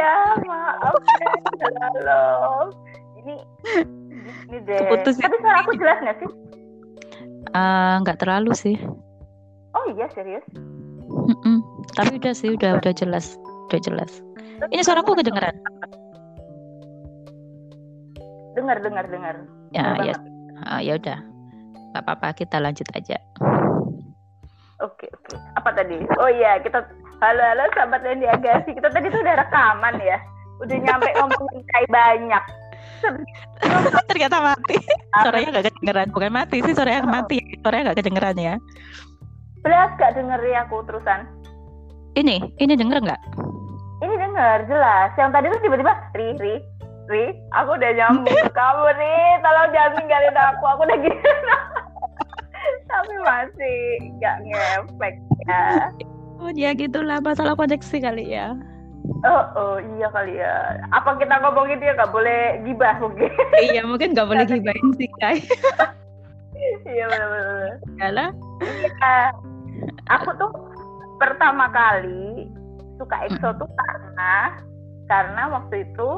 ya maaf halo ini ini deh Keputus tapi suara aku jelas nggak sih Eh, nggak terlalu sih. oh iya serius Mm-mm. Tapi udah sih, udah udah jelas, udah jelas. Ini suaraku kedengeran. dengar dengar dengar Ya, ya. Ah, ya udah. Nggak apa-apa, kita lanjut aja. oke oke apa tadi oh iya kita halo halo sahabat Lendi Agasi kita tadi tuh udah rekaman ya. Udah nyampe ngomongin kai banyak. Ternyata mati. Suaranya nggak kedengeran, bukan mati sih, suaranya mati. Suaranya nggak kedengeran ya. belas gak denger ya aku terusan? Ini, ini denger nggak? ini denger jelas. Yang tadi tuh tiba-tiba ri ri ri aku udah nyambung ke kamu nih. Tolong jangan tinggalin aku aku udah gitu tapi masih nggak ngefek ya Oh ya gitulah masalah koneksi kali ya. oh oh iya kali ya apa kita ngomongin dia nggak boleh gibah mungkin iya mungkin nggak boleh gibain sih guys. iya benar-benar Yalah. Iya. aku tuh pertama kali suka EXO tuh karena karena waktu itu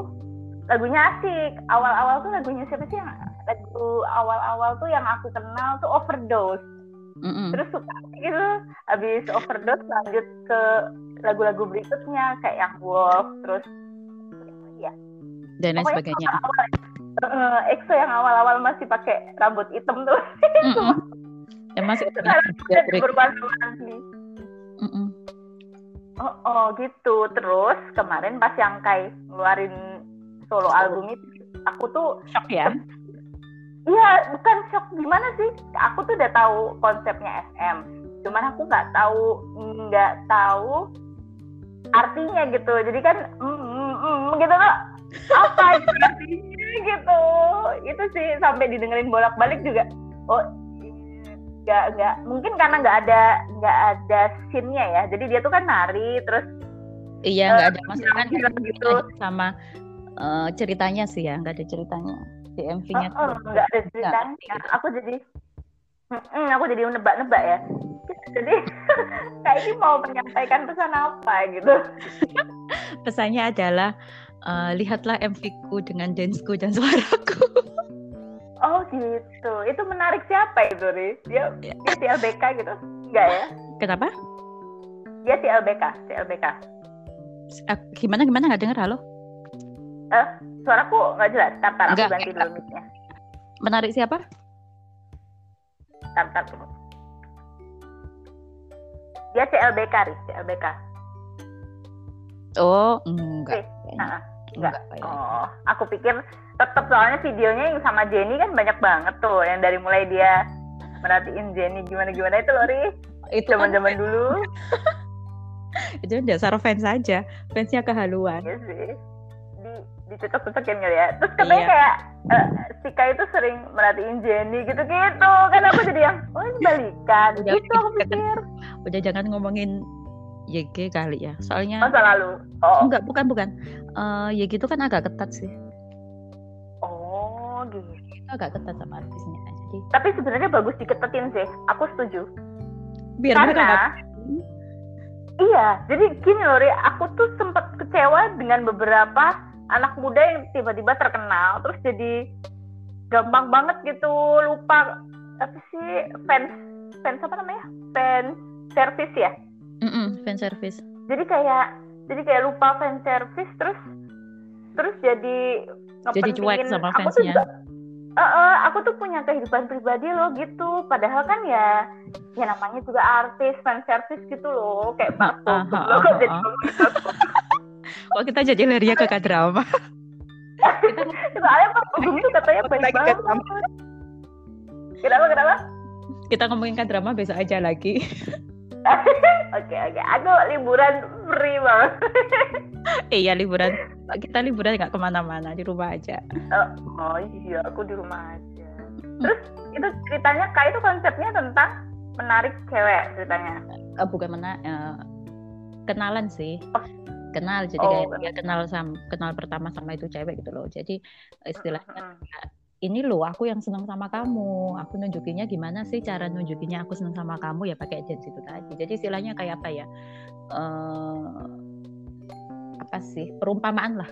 lagunya asik awal-awal tuh lagunya siapa sih yang lagu awal-awal tuh yang aku kenal tuh overdose Mm-mm. terus suka gitu habis overdose lanjut ke lagu-lagu berikutnya kayak yang Wolf terus ya Dan lain sebagainya. awal-awal eh, EXO yang awal-awal masih pakai rambut hitam tuh Mm-mm. Ya masih sekarang udah berwarna-warni. Oh, oh gitu. Terus kemarin pas yang Kai ngeluarin solo album itu, aku tuh Shock ya. Iya bukan shock gimana sih? Aku tuh udah tahu konsepnya SM. Cuman aku nggak tahu nggak tahu artinya gitu. Jadi kan mm, mm, mm, gitu loh. Apa itu artinya gitu. Itu sih sampai didengerin bolak-balik juga. Oh nggak nggak mungkin karena nggak ada nggak ada scene-nya ya jadi dia tuh kan nari terus Iya nggak ada masalah kan gitu. sama eh, ceritanya sih ya nggak ada ceritanya di MV-nya. Oh, oh, nggak ada ceritanya. Aku jadi, Mm-mm, aku jadi nebak-nebak ya. Jadi kayak ini mau menyampaikan pesan apa gitu. Pesannya adalah eh, lihatlah MV-ku dengan dance-ku dan suaraku. Oh gitu. Itu menarik siapa itu, Ri? Dia, Ya. dia si LBK gitu? Enggak ya? Kenapa? Dia si LBK, si LBK. Eh, gimana gimana nggak dengar halo? Suaraku nggak jelas. Tar, tar, aku ganti dulu mic-nya. Menarik siapa? Tar, tar, tunggu. Dia si LBK, Ri. Si LBK. Oh enggak. Nah, enggak. Enggak. Oh, aku pikir tetap soalnya videonya yang sama Jenny kan banyak banget tuh yang dari mulai dia merhatiin Jenny gimana gimana itu loh Ri Itu kan zaman zaman dulu itu dasar fans saja. Fansnya kehaluan. ya sih dicocok-cocokin kali ya terus katanya Iya. kayak eh, si Kai itu sering merhatiin Jenny gitu gitu kan aku jadi yang oh ini balikan Udah, gitu aku pikir Udah jangan ngomongin YG kali ya. Soalnya masa lalu oh enggak bukan bukan. Eh YG itu kan agak ketat sih. oh gitu Itu agak ketat sama artisnya. Jadi tapi sebenarnya bagus diketetin sih aku setuju biar karena iya jadi gini loh Ri, aku tuh sempat kecewa dengan beberapa anak muda yang tiba-tiba terkenal terus jadi gampang banget gitu lupa apa sih fans fans apa namanya fans service ya Mm-mm, fan service. jadi kayak jadi kayak lupa fan service terus terus jadi Jadi cuek sama aku tuh fansnya. juga Eh, eh, aku tuh punya kehidupan pribadi loh gitu padahal kan ya ya namanya juga artis fan service gitu loh kayak Ah, Marco ah, loh ah, jadi aku. Kok kita jadi lari ke drama? soalnya Pak Gugum tuh katanya baik banget kenapa kenapa Kita ngomongin ke drama besok aja lagi. oke oke aku liburan free banget iya liburan. Kita liburan nggak ke mana-mana di rumah aja. oh iya aku di rumah aja terus itu ceritanya kayak itu konsepnya tentang menarik cewek ceritanya Eh, bukan mana eh, kenalan sih. Oh. Kenal jadi Oh, kayak dia kenal sama kenal pertama sama itu cewek gitu loh. Jadi istilahnya ini loh aku yang senang sama kamu. Aku nunjukinnya gimana sih? Cara nunjukinnya aku senang sama kamu ya pakai dance itu tadi. Jadi istilahnya kayak apa ya? Eh apa apa sih? Perumpamaan lah.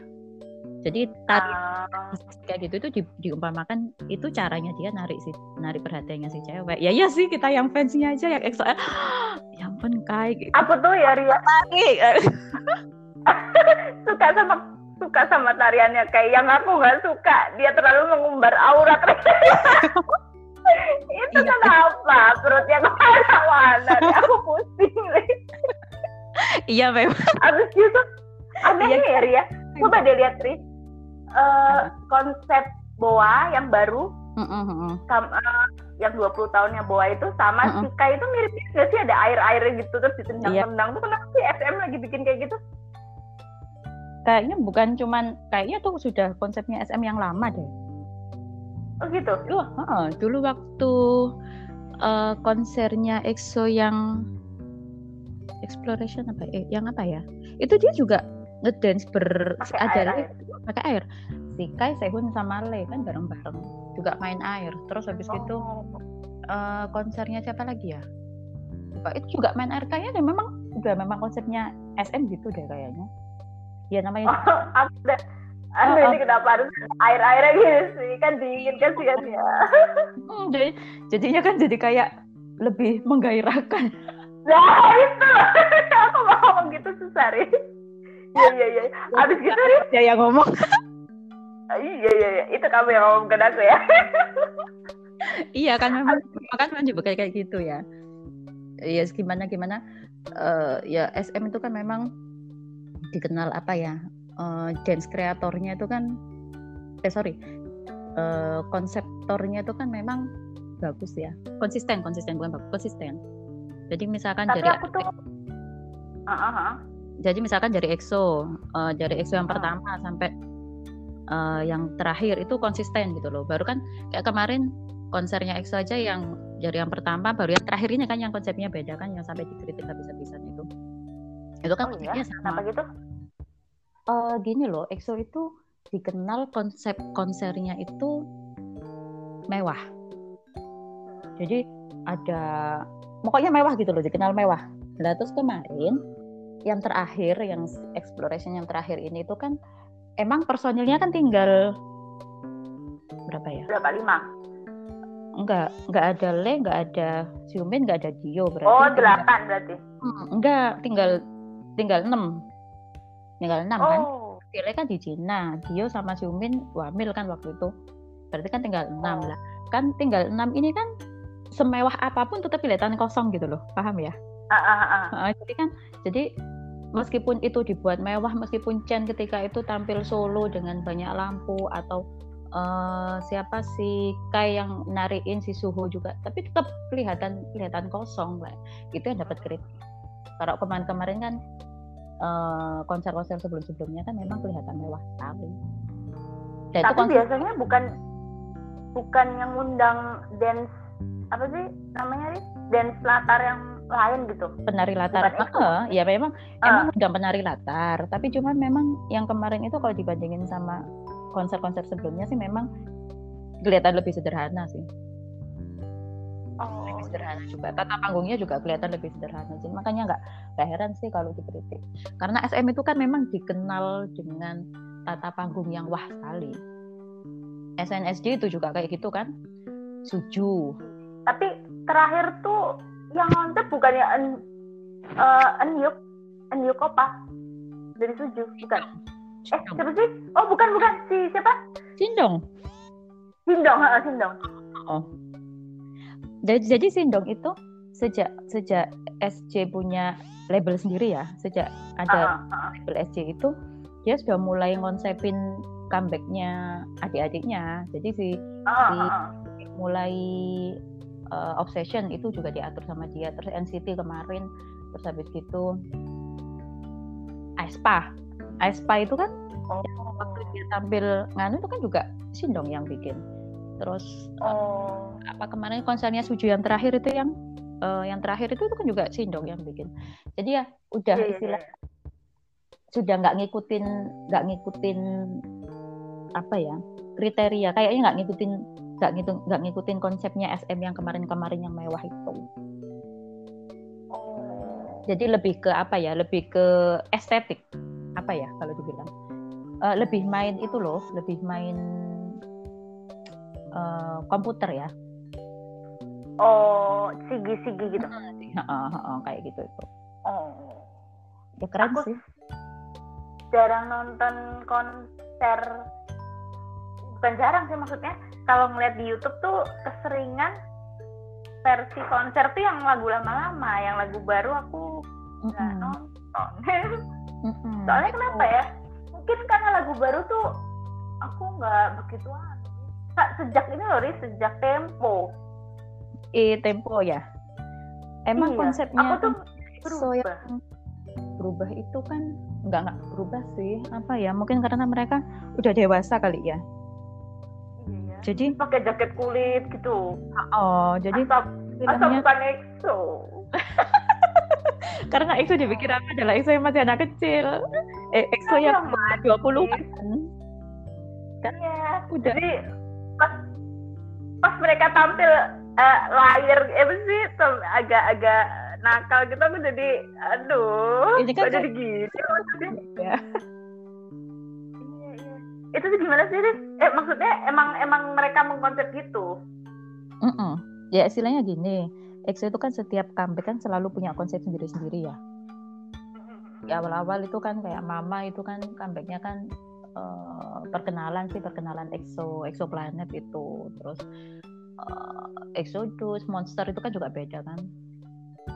Jadi tari Ah, kayak gitu itu di, diumpamakan itu caranya dia narik si narik perhatiannya si cewek. Ya iya sih kita yang fansnya aja yang EXO ya ampun kai gitu. Aku tuh ya Ria? Tarik. suka sama suka sama tariannya kayak yang aku nggak suka dia terlalu mengumbar aurat itu Iya. kenapa perutnya ke mana-mana aku pusing nih. iya memang abis itu anehnya Iya. ya Ria coba deh lihat Ri Eh, konsep boa yang baru Mm-mm, mm-mm. sama yang 20 tahunnya boa itu sama Mm-mm. Sika itu mirip nggak sih ada air-airnya gitu terus Iya. ditendang-tendang tuh kenapa sih SM lagi bikin kayak gitu kayaknya bukan cuman kayaknya tuh sudah konsepnya SM yang lama deh. Oh gitu? Dulu heeh, dulu waktu eh, konsernya EXO yang exploration apa eh, yang apa ya? Itu dia juga ngedance ber pakai air, pakai air. Si Kai Sehun sama Le kan bareng-bareng. Juga main air. Terus habis itu Oh. eh, konsernya siapa lagi ya? Itu juga main air. Kayaknya memang udah memang konsepnya SM gitu deh kayaknya ya namanya Oh, aku udah Aduh Oh, ini kenapa harus air-airnya gitu sih? Kan dingin kan sih kan ya? Hmm, jadi jadinya kan jadi kayak lebih menggairahkan. Nah itu. Aku mau ngomong gitu susah Ri. Iya iya iya. Abis gitu Ri. Ya yang ngomong. Iya iya iya. Itu kamu yang ngomong ke aku ya? Iya kan memang kan memang juga kayak kayak gitu ya. Ya gimana gimana eh, ya SM itu kan memang dikenal apa ya eh, dance kreatornya itu kan eh sorry eh, konseptornya itu kan memang bagus ya konsisten konsisten bukan bagus konsisten jadi misalkan Tapi dari aku tuh ah, ah. jadi misalkan dari EXO eh, dari EXO yang Ah. pertama sampai eh, yang terakhir itu konsisten gitu loh baru kan kayak kemarin konsernya EXO aja yang dari yang pertama baru yang terakhir ini kan yang konsepnya beda kan yang sampai dikritik habis-habisan itu itu kan Oh iya? konsepnya Kenapa sama gitu? Eh, gini loh EXO itu dikenal konsep konsernya itu mewah. Jadi ada pokoknya mewah gitu loh dikenal mewah. Nah terus kemarin yang terakhir yang exploration yang terakhir ini itu kan emang personilnya kan tinggal berapa ya? Berapa lima? Enggak, enggak ada Le, enggak ada Xiumin, enggak ada Dio berarti. Oh delapan berarti? Hmm, enggak, tinggal tinggal enam. Tinggal enam kan? Oh Si Le kan di Cina, Dio sama Xiumin wamil kan waktu itu. Berarti kan tinggal enam Oh. lah. Kan tinggal enam ini kan semewah apa pun tetap kelihatan kosong gitu loh, paham ya? ah, ah, ah. Heeh, jadi kan jadi meskipun itu dibuat mewah meskipun Chen ketika itu tampil solo dengan banyak lampu atau eh, siapa si Kai yang nariin si Suho juga tapi tetap kelihatan kelihatan kosong lah itu yang dapat kritik kalau kemarin-kemarin kan eh, konser-konser sebelum-sebelumnya kan memang kelihatan mewah sekali dan itu Tapi konser biasanya bukan Bukan yang ngundang dance Apa sih namanya Ri? Dance latar yang lain gitu penari latar Bukan itu. Heeh, ya memang Ah. emang udah penari latar tapi cuman memang yang kemarin itu kalau dibandingin sama konser-konser sebelumnya sih memang kelihatan lebih sederhana sih lebih sederhana juga tata panggungnya juga kelihatan lebih sederhana sih makanya nggak nggak heran sih kalau dikritik karena SM itu kan memang dikenal dengan tata panggung yang wah sekali SNSD itu juga kayak gitu kan Suju Tapi terakhir tuh yang ngontek bukannya en, eh, Enyuk, Enyuk apa? Dari Suju, bukan? Eh, siapa sih? Oh, bukan, bukan. Si siapa? Sindong Sindong, ha, Sindong. Jadi jadi Sindong itu sejak sejak SC punya label sendiri ya sejak ada Ah, ah, ah. label SC itu dia sudah mulai ngonsepin comebacknya adik-adiknya jadi si ah, ah. mulai uh, obsession itu juga diatur sama dia terus NCT kemarin terus habis gitu Aespa Aespa itu kan Oh. waktu dia tampil nganu itu kan juga Sindong yang bikin terus Oh. apa kemarin konsernya Suju yang terakhir itu yang eh, yang terakhir itu, itu kan juga Sindong yang bikin jadi ya udah Iya, iya, istilah iya. sudah nggak ngikutin nggak ngikutin apa ya kriteria kayaknya nggak ngikutin nggak gitu nggak ngikutin konsepnya SM yang kemarin-kemarin yang mewah itu Oh. jadi lebih ke apa ya lebih ke estetik apa ya kalau dibilang uh, lebih main itu loh lebih main uh, komputer ya. Oh sigi-sigi gitu. Uh, uh, uh, kayak gitu itu. Oh. Ya keren Aku sih. jarang nonton konser. Bukan jarang sih maksudnya. Kalau ngeliat di YouTube tuh keseringan versi konser tuh yang lagu lama-lama yang lagu baru aku nggak mm -hmm. nonton. Mm -hmm. soalnya kenapa ya? Mungkin karena lagu baru tuh aku nggak begitu sejak ini loh sejak tempo. Eh tempo ya? Emang iya. konsepnya aku tuh berubah. so yang berubah. Itu kan nggak nggak berubah sih. Apa ya? Mungkin karena mereka udah dewasa kali ya. Iya. jadi pakai jaket kulit gitu. Oh jadi asap, asap bukan EXO. Karena EXO dipikir apa? Adalah EXO yang masih anak kecil. Eh EXO yang dua puluh kan iya udah. Jadi pas mereka tampil uh, lahir apa sih agak-agak nakal gitu aku jadi aduh ini kan jadi gitu ya. itu sih gimana sih Riz? eh maksudnya emang emang mereka mengkonsep gitu mm -mm. ya istilahnya gini EXO itu kan setiap comeback kan selalu punya konsep sendiri-sendiri ya di awal-awal itu kan kayak Mama itu kan comebacknya kan uh, perkenalan sih perkenalan EXO EXO Planet itu. Terus uh, Exodus Monster itu kan juga beda kan?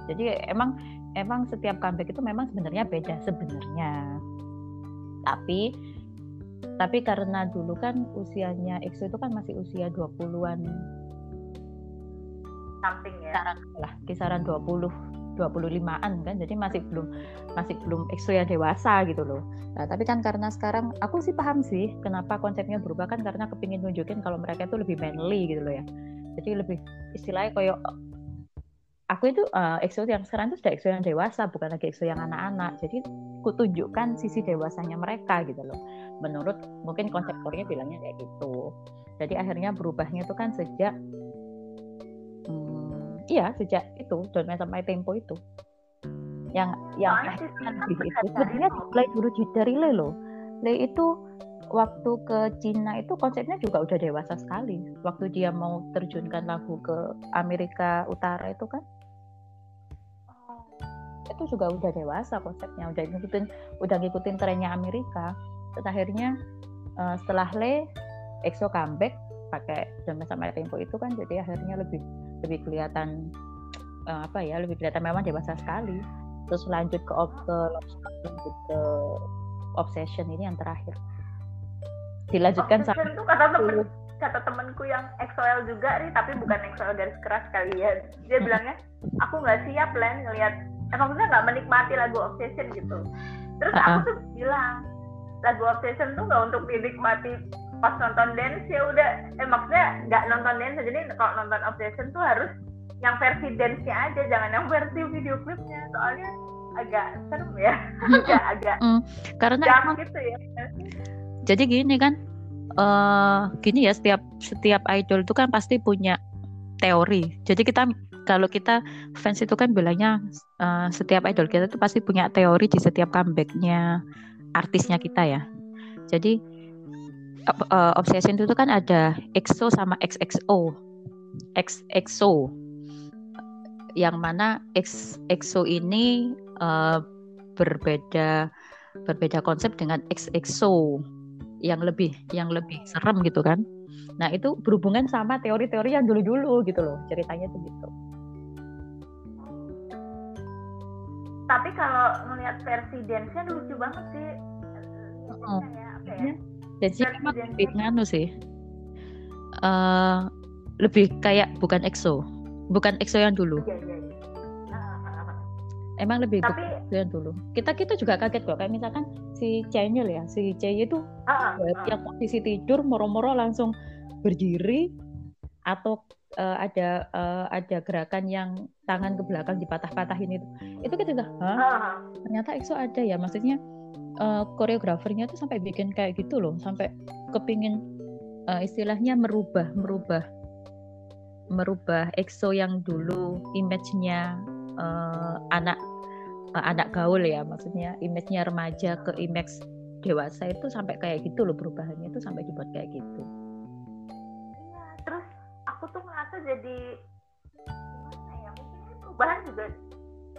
Jadi emang emang setiap comeback itu memang sebenarnya beda sebenarnya. Tapi tapi karena dulu kan usianya EXO itu kan masih usia 20-an something ya. kisaran lah kisaran 20 25-an kan jadi masih belum masih belum yang dewasa gitu loh. Nah tapi kan karena sekarang aku sih paham sih kenapa konsepnya berubah kan karena kepingin nunjukin kalau mereka itu lebih manly gitu loh ya. Jadi lebih istilahnya kayak aku itu uh, EXO yang sekarang itu sudah EXO yang dewasa bukan lagi EXO yang anak-anak. Jadi aku tunjukkan sisi dewasanya mereka gitu loh. Menurut mungkin konseptornya bilangnya kayak gitu. Jadi akhirnya berubahnya itu kan sejak hmm, iya sejak itu Don't Mess My Tempo itu. Yang yang lebih itu sebenarnya mulai dulu dari Le loh. Le itu waktu ke Cina itu konsepnya juga udah dewasa sekali. Waktu dia mau terjunkan lagu ke Amerika Utara itu kan, itu juga udah dewasa konsepnya, udah ngikutin udah ngikutin trennya Amerika. Dan akhirnya uh, setelah Le, EXO comeback pakai Jamnya sama Tempo itu kan, jadi akhirnya lebih lebih kelihatan uh, apa ya, lebih kelihatan memang dewasa sekali. Terus lanjut ke ke, lanjut ke Obsession ini yang terakhir. Dilanjutkan oh, sama itu kata temen kata temenku yang XOL juga nih tapi bukan XOL garis keras kali ya. Dia bilangnya aku nggak siap Len ngelihat eh, maksudnya nggak menikmati lagu Obsession gitu. Terus uh -uh. aku tuh bilang lagu Obsession tuh nggak untuk dinikmati pas nonton dance ya udah. Eh maksudnya nggak nonton dance jadi kalau nonton Obsession tuh harus yang versi dance-nya aja jangan yang versi video klipnya soalnya agak serem ya. Agak agak mm, karena gitu ya. Jadi gini kan uh, gini ya setiap setiap idol itu kan pasti punya teori. Jadi kita kalau kita fans itu kan bilangnya uh, setiap idol kita itu pasti punya teori di setiap comebacknya artisnya kita ya. Jadi uh, obsession itu kan ada EXO sama XXO XXO yang mana X, EXO ini uh, berbeda berbeda konsep dengan XXO yang lebih yang lebih serem gitu kan. Nah itu berhubungan sama teori-teori yang dulu-dulu gitu loh ceritanya tuh gitu. Tapi kalau melihat versi dance-nya lucu banget sih. Oh. ya, ya? Jadi emang lebih nganu sih. Uh, lebih kayak bukan EXO. Bukan EXO yang dulu. Iya, iya, iya. emang lebih tapi yang dulu. Kita kita juga kaget kok. Kayak misalkan si Chanyel ya si C itu uh, uh, yang posisi tidur moro-moro langsung berdiri atau uh, ada uh, ada gerakan yang tangan ke belakang dipatah-patahin itu. Itu kita juga Hah? ternyata EXO ada ya? Maksudnya uh, koreografernya tuh sampai bikin kayak gitu loh sampai kepingin uh, istilahnya merubah merubah merubah EXO yang dulu image-nya uh, anak uh, anak gaul ya maksudnya image-nya remaja ke image dewasa itu sampai kayak gitu loh perubahannya itu sampai dibuat kayak gitu. Iya terus aku tuh ngerasa jadi gimana ya mungkin perubahan juga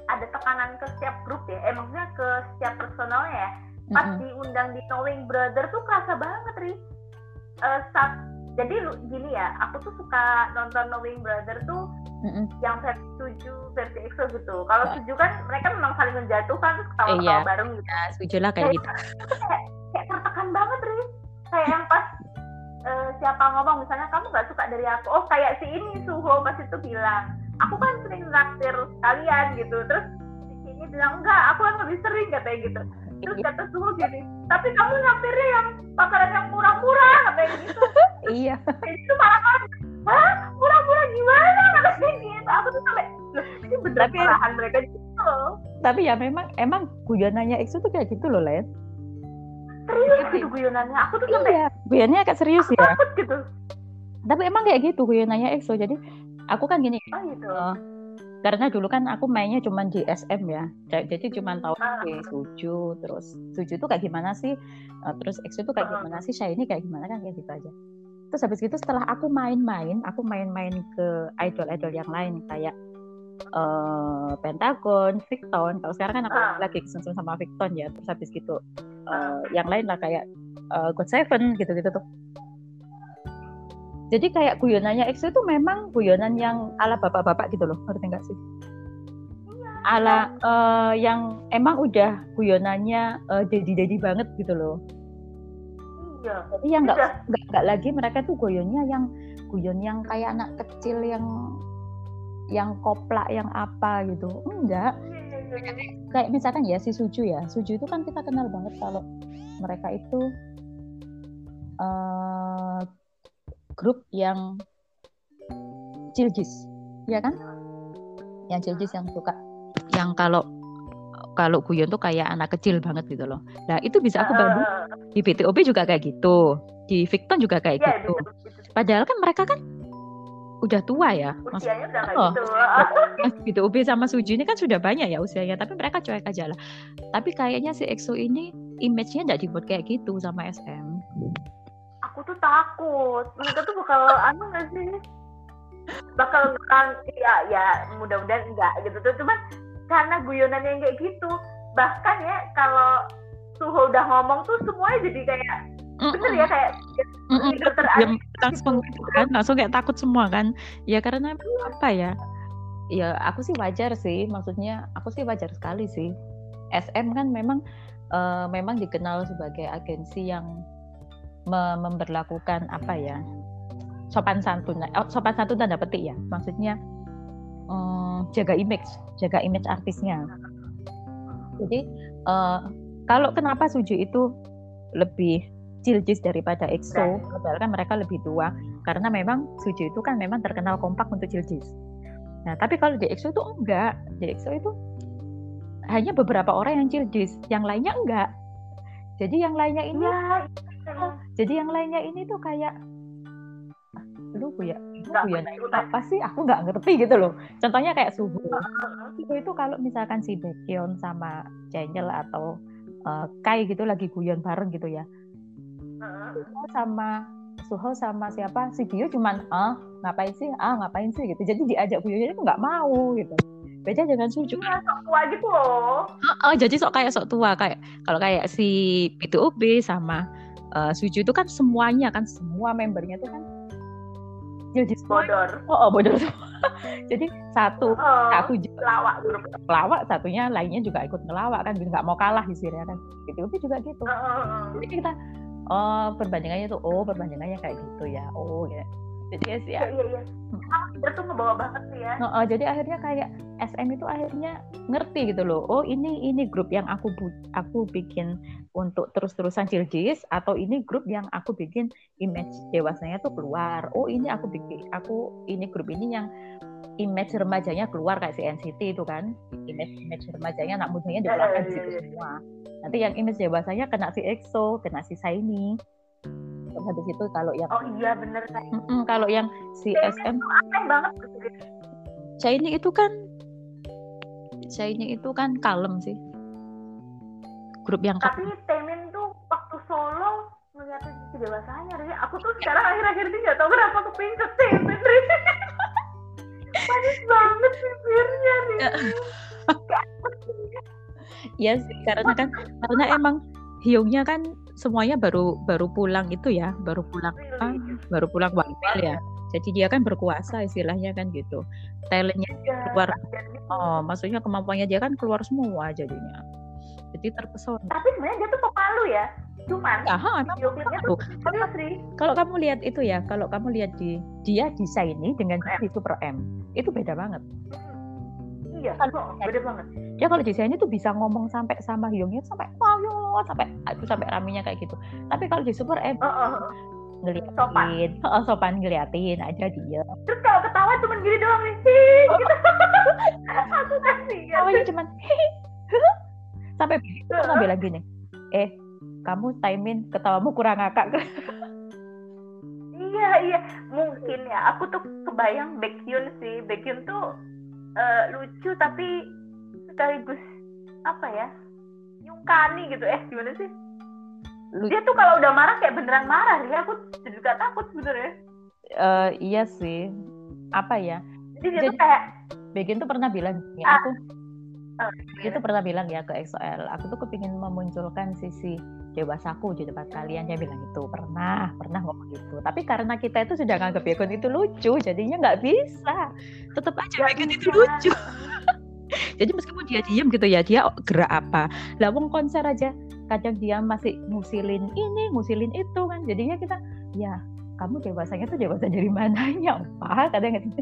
ada tekanan ke setiap grup ya eh ke setiap personalnya ya pas mm -hmm. diundang di Knowing Brother tuh kerasa banget ri uh, saat jadi gini ya aku tuh suka nonton Knowing Brother tuh mm-hmm. yang versi tujuh versi EXO gitu. Kalau tujuh kan mereka memang saling menjatuhkan terus ketawa-ketawa iya. bareng gitu. Ya, setuju lah kayak, gitu. kayak, kayak tertekan banget ri kayak yang pas uh, siapa ngomong misalnya kamu nggak suka dari aku oh kayak si ini Suho pas itu bilang aku kan sering naktir kalian gitu. Terus si sini bilang enggak aku kan lebih sering katanya gitu terus kata Suho gini tapi kamu naktirnya yang makanan yang murah-murah katanya gitu. Iya. Jadi itu malah kan hah? Murah-murah gimana? Katanya gitu. Aku tuh sampai ini bener tapi, ya- mereka gitu tapi ya memang emang guyonannya Exo tuh kayak gitu loh Len. Serius gitu guyonannya. Aku tuh sampai iya, guyonannya agak serius ya. takut gitu. Tapi emang kayak gitu guyonannya EXO jadi aku kan gini oh gitu. uh, karena dulu kan aku mainnya cuma di SM ya jadi cuma tahu ah. Suju terus Suju itu kayak gimana sih uh, terus EXO itu kayak ah. gimana sih Shiny kayak gimana kan kayak gitu aja terus habis itu setelah aku main-main aku main-main ke idol-idol yang lain kayak uh, Pentagon, Victon. Kalau sekarang kan aku uh. lagi kesusun sama Victon ya. Terus habis gitu uh, yang lain lah kayak uh, God Seven gitu-gitu tuh. Jadi kayak guyonannya EXO itu memang guyonan yang ala bapak-bapak gitu loh, ngerti nggak sih? Ala uh, yang emang udah guyonannya uh, dedi-dedi banget gitu loh. Iya. Jadi yang nggak nggak lagi mereka tuh guyonnya yang guyon yang kayak anak kecil yang yang koplak yang apa gitu enggak kayak misalkan ya si Suju ya Suju itu kan kita kenal banget kalau mereka itu uh, grup yang ciljis ya kan yang ciljis yang suka yang kalau kalau guyon tuh kayak anak kecil banget gitu loh. Nah itu bisa aku bantu di BTOB juga kayak gitu, di Victon juga kayak ya, gitu. Padahal kan mereka kan udah tua ya. Usianya udah oh, gitu. gitu. Sama Suji ini kan sudah banyak ya usianya, tapi mereka cuek aja lah. Tapi kayaknya si EXO ini image-nya nggak dibuat kayak gitu sama SM. Aku tuh takut. Mereka tuh bakal anu nggak sih? Bakal kan ya ya mudah-mudahan enggak gitu tuh. Cuman karena guyonannya yang kayak gitu, bahkan ya kalau Suho udah ngomong tuh semuanya jadi kayak bener ya kayak mm -mm. dokter langsung gitu kan langsung kayak takut semua kan ya karena apa ya ya aku sih wajar sih maksudnya aku sih wajar sekali sih SM kan memang uh, memang dikenal sebagai agensi yang me memperlakukan apa ya sopan santun oh, sopan santun tanda petik ya. Maksudnya um, jaga image jaga image artisnya. Jadi uh, kalau kenapa Suju itu lebih Ciljis daripada EXO, padahal kan mereka lebih tua. Karena memang Suju itu kan memang terkenal kompak untuk Ciljis. Nah, tapi kalau di EXO itu enggak. Di EXO itu hanya beberapa orang yang Ciljis, yang lainnya enggak. Jadi yang lainnya ini ya, oh, jadi yang lainnya ini tuh kayak lu ya lu ya apa sih? Aku nggak ngerti gitu loh. Contohnya kayak suhu. Suhu itu kalau misalkan si Baekhyun sama Channel atau uh, Kai gitu lagi guyon bareng gitu ya. Suho sama Suho sama siapa? Si Bio cuman ah ngapain sih? Ah ngapain sih? Gitu. Jadi diajak Bionya itu nggak mau gitu. Beda dengan Suju ya, sok tua gitu loh. Oh, oh, jadi sok kayak sok tua kayak kalau kayak si B2B sama uh, Suju itu kan semuanya kan semua membernya itu kan jadi bodor. Oh, oh bodor jadi satu oh, satu pelawak grup pelawak satunya lainnya juga ikut ngelawak kan nggak mau kalah istilahnya kan. B2B juga gitu. Oh, oh, oh. jadi kita oh perbandingannya tuh oh perbandingannya kayak gitu ya. Oh ya. Jadi ya sih ya. Iya iya kita tuh ngebawa banget sih ya. Oh, oh, jadi akhirnya kayak SM itu akhirnya ngerti gitu loh. Oh ini ini grup yang aku aku bikin untuk terus-terusan ciljis atau ini grup yang aku bikin image dewasanya tuh keluar. Oh ini aku bikin aku ini grup ini yang image remajanya keluar kayak si NCT itu kan. Image image remajanya anak mudanya dikeluarkan di situ semua. Nanti yang image dewasanya kena si EXO kena si Shiny terus habis itu kalau yang oh iya bener kan mm -mm, kalau yang si SM aneh banget Shiny itu kan Shiny itu kan kalem sih grup yang tapi Temin tuh waktu solo sisi dewasanya Ri. aku tuh sekarang akhir-akhir ini nggak tahu kenapa kepingin ke Temin manis banget bibirnya nih Iya sih, karena kan karena emang Hyungnya kan semuanya baru baru pulang itu ya, baru pulang ah, baru pulang Wangpil ya. Jadi dia kan berkuasa istilahnya kan gitu. Talentnya Iya, keluar, oh maksudnya kemampuannya dia kan keluar semua jadinya. Jadi terpesona. tapi sebenarnya dia tuh pemalu ya cuman Aha, video klipnya tuh Ri. kalau kamu lihat itu ya, kalau kamu lihat di dia di Shiny dengan di Super M, itu beda banget. iya oh, beda banget Dia kalau di Shiny tuh bisa ngomong sampai sama Hyungnya sampai wow yo, sampai itu sampai raminya kayak gitu. Tapi kalau di Super M oh, oh, oh. ngeliatin, Sopan. oh, sopan ngeliatin aja dia. terus kalau ketawa cuman gini doang nih Hih, gitu aku kasihan Tawanya cuman sampai itu pernah bilang gini, eh kamu Taimin ketawamu kurang ngakak. Iya iya. Mungkin ya. Aku tuh kebayang Baekhyun sih. Baekhyun tuh eh, lucu tapi sekaligus apa ya nyungkani gitu. Eh gimana sih? Lu- dia tuh kalau udah marah kayak beneran marah ya aku juga takut sebenarnya. Eh, iya sih, apa ya? jadi dia tuh Jadi- kayak Begin tuh pernah bilang Ah. aku Dia tuh pernah bilang ya ke EXO-L, aku tuh kepingin memunculkan sisi dewasaku di depan kalian. Dia bilang itu pernah, pernah ngomong gitu. Tapi karena kita itu sudah nganggap Baekhyun itu lucu, jadinya nggak bisa. Tetap aja Nggak Baekhyun itu lucu. Jadi meskipun dia diem gitu ya, dia gerak apa? Lah wong konser aja kadang dia masih ngusilin ini, ngusilin itu kan. Jadinya kita ya kamu dewasanya tuh dewasa dari mananya, Pak? Kadang gitu.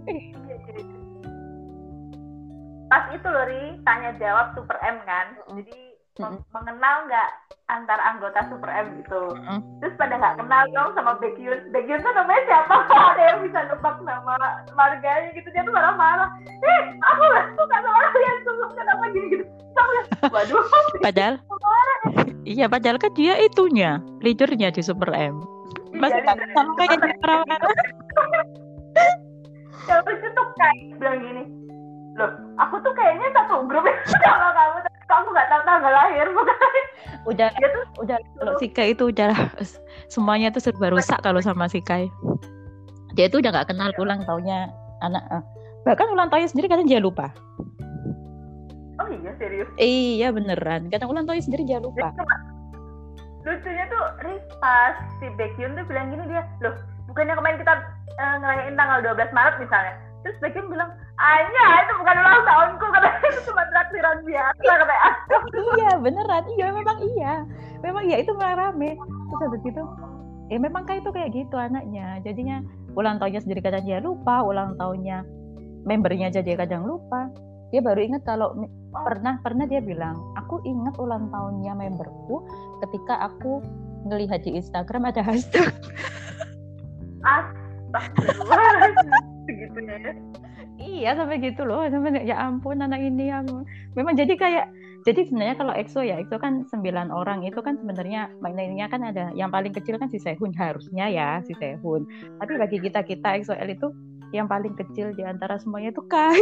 Pas itu loh Ri tanya jawab Super M kan. Mm-mm. jadi mem- mengenal nggak antar anggota Super M gitu. Mm-mm. terus pada nggak kenal dong sama Baekhyun Baekhyun tuh namanya siapa? Ada yang bisa nebak nama marganya gitu. Dia tuh marah-marah. Eh aku nggak suka sama kalian semua kenapa gini gitu. Waduh Padahal Iya, padahal kan dia itunya, leadernya di Super M. Masih Iya, sama kayak marah-marah. yang lucu tuh kayak bilang gini loh aku tuh kayaknya satu grup sama kamu tapi kamu nggak tahu tanggal lahir bukan Udah, dia tuh udah kalau Sikai itu udah semuanya tuh serba rusak kalau sama Sikai. Dia itu udah nggak kenal ulang tahunnya anak. eh, bahkan ulang tahunnya sendiri kadang dia lupa. oh iya serius Iya beneran. Kadang ulang tahunnya sendiri dia lupa. Lucunya tuh pas si Baekhyun tuh bilang gini dia loh bukannya kemarin kita eh, ngerayain tanggal 12 Maret misalnya terus Baekhyun bilang Anya itu bukan ulang tahunku katanya itu cuma traktiran biasa katanya iya beneran. Iya memang iya. Memang iya itu malah rame. Terus habis gitu. Eh memang kayak itu kayak gitu anaknya. Jadinya ulang tahunnya sendiri kadang dia lupa. Ulang tahunnya membernya aja dia kadang lupa. Dia baru ingat kalau pernah pernah dia bilang, aku ingat ulang tahunnya memberku ketika aku ngelihat di Instagram ada hashtag. Astagfirullah segitunya ya iya sampai gitu loh. Sampai ya ampun anak ini ya. Memang jadi kayak jadi sebenarnya kalau EXO ya EXO kan 9 orang itu kan sebenarnya maknanya kan ada yang paling kecil kan si Sehun harusnya ya si Sehun. Tapi bagi kita kita EXO-L itu yang paling kecil di antara semuanya itu Kai.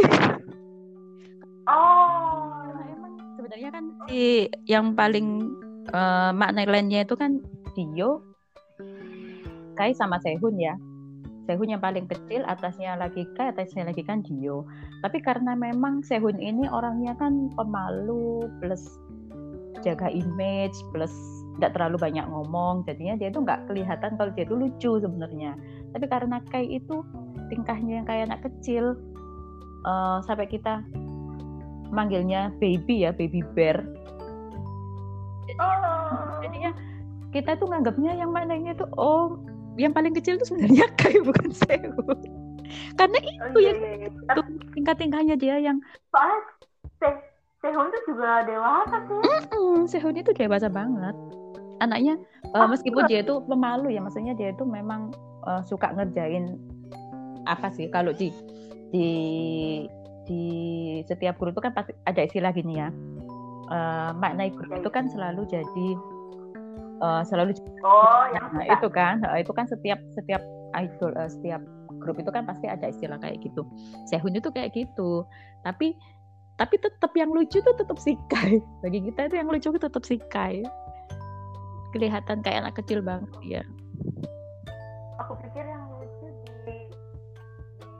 oh emang sebenarnya kan si yang paling eh, makna lainnya itu kan Dio, Kai sama Sehun ya. Sehun yang paling kecil, atasnya lagi Kai, atasnya lagi kan Dio. Tapi karena memang Sehun ini orangnya kan pemalu plus jaga image plus nggak terlalu banyak ngomong, jadinya dia itu nggak kelihatan kalau dia itu lucu sebenarnya. Tapi karena Kai itu tingkahnya yang kayak anak kecil, eh, sampai kita manggilnya baby ya, baby bear. Jadinya kita tuh nganggapnya yang mananya tuh oh yang paling kecil tuh sebenarnya Kai bukan Sehun. Karena oh iya iya iya itu tingkah-tingkahnya dia yang soalnya Se- Sehun tuh juga dewasa sih mm, Sehun itu dewasa banget. Anaknya eh, meskipun dia itu pemalu ya, maksudnya dia itu memang eh, suka ngerjain apa sih kalau di di di setiap grup itu kan pasti ada istilah gini ya. Eh, makna grup itu kan selalu jadi eh, selalu oh yang Nah, itu kan, eh, itu kan setiap setiap idol, eh, setiap grup itu kan pasti ada istilah kayak gitu. Sehun itu kayak gitu. Tapi tapi tetap yang lucu tuh tetap si Kai bagi kita itu yang lucu itu tetap si Kai kelihatan kayak anak kecil banget ya aku pikir yang lucu di,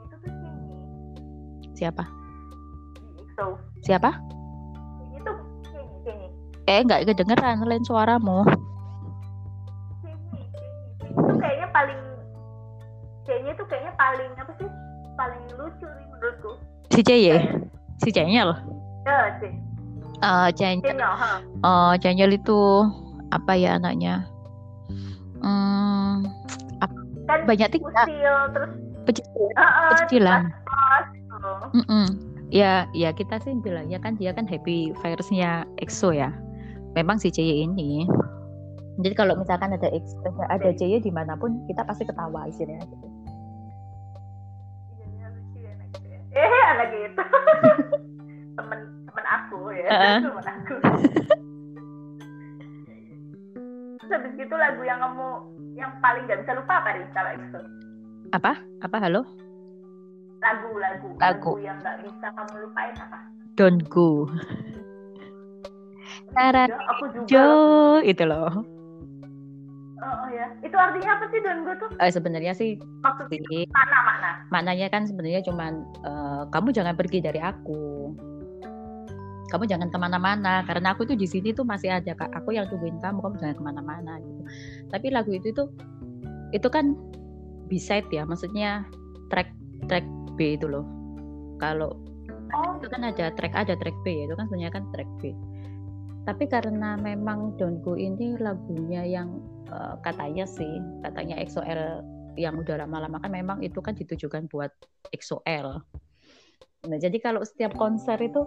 itu tuh sini siapa? Di EXO siapa? Sini sini eh nggak kedengeran lain suaramu paling apa sih paling lucu nih menurutku si Jeye si Janyel ya sih uh, Janyel sini ha uh, Janyel itu apa ya anaknya hmm, kan banyak tingkah usil terus Pecicilan. Heeh, Pecicilan. pas-pas gitu. Mm-mm. Ya, ya kita sih bilangnya kan dia kan happy virusnya EXO ya. Memang si CY ini. Jadi kalau misalkan ada EXO, ada CY di mana pun kita pasti ketawa istilahnya gitu. Eh, anak gitu. temen temen aku ya, Heeh. temen aku. Terus habis gitu lagu yang kamu yang paling gak bisa lupa apa nih kalau EXO? Apa? Apa halo? Lagu, lagu, Lagu. yang gak bisa kamu lupain apa? Don't go. Cara Ya, aku juga. Jo itu loh. Oh, oh ya, itu artinya apa sih Don Go tuh? Eh, sebenarnya sih Maksudnya mana makna? maknanya kan sebenarnya cuman eh, kamu jangan pergi dari aku. Kamu jangan ke mana-mana karena aku tuh di sini tuh masih ada kak. Aku yang tungguin kamu, kamu jangan ke mana-mana gitu. Tapi lagu itu tuh itu kan B-side ya, maksudnya track track B itu loh. Kalau Oh, itu kan ada track A, ada track B ya, itu kan sebenarnya kan track B. Tapi karena memang Don't Go ini lagunya yang eh, katanya sih, katanya EXO-L yang udah lama-lama kan memang itu kan ditujukan buat EXO-L. Nah, jadi kalau setiap konser itu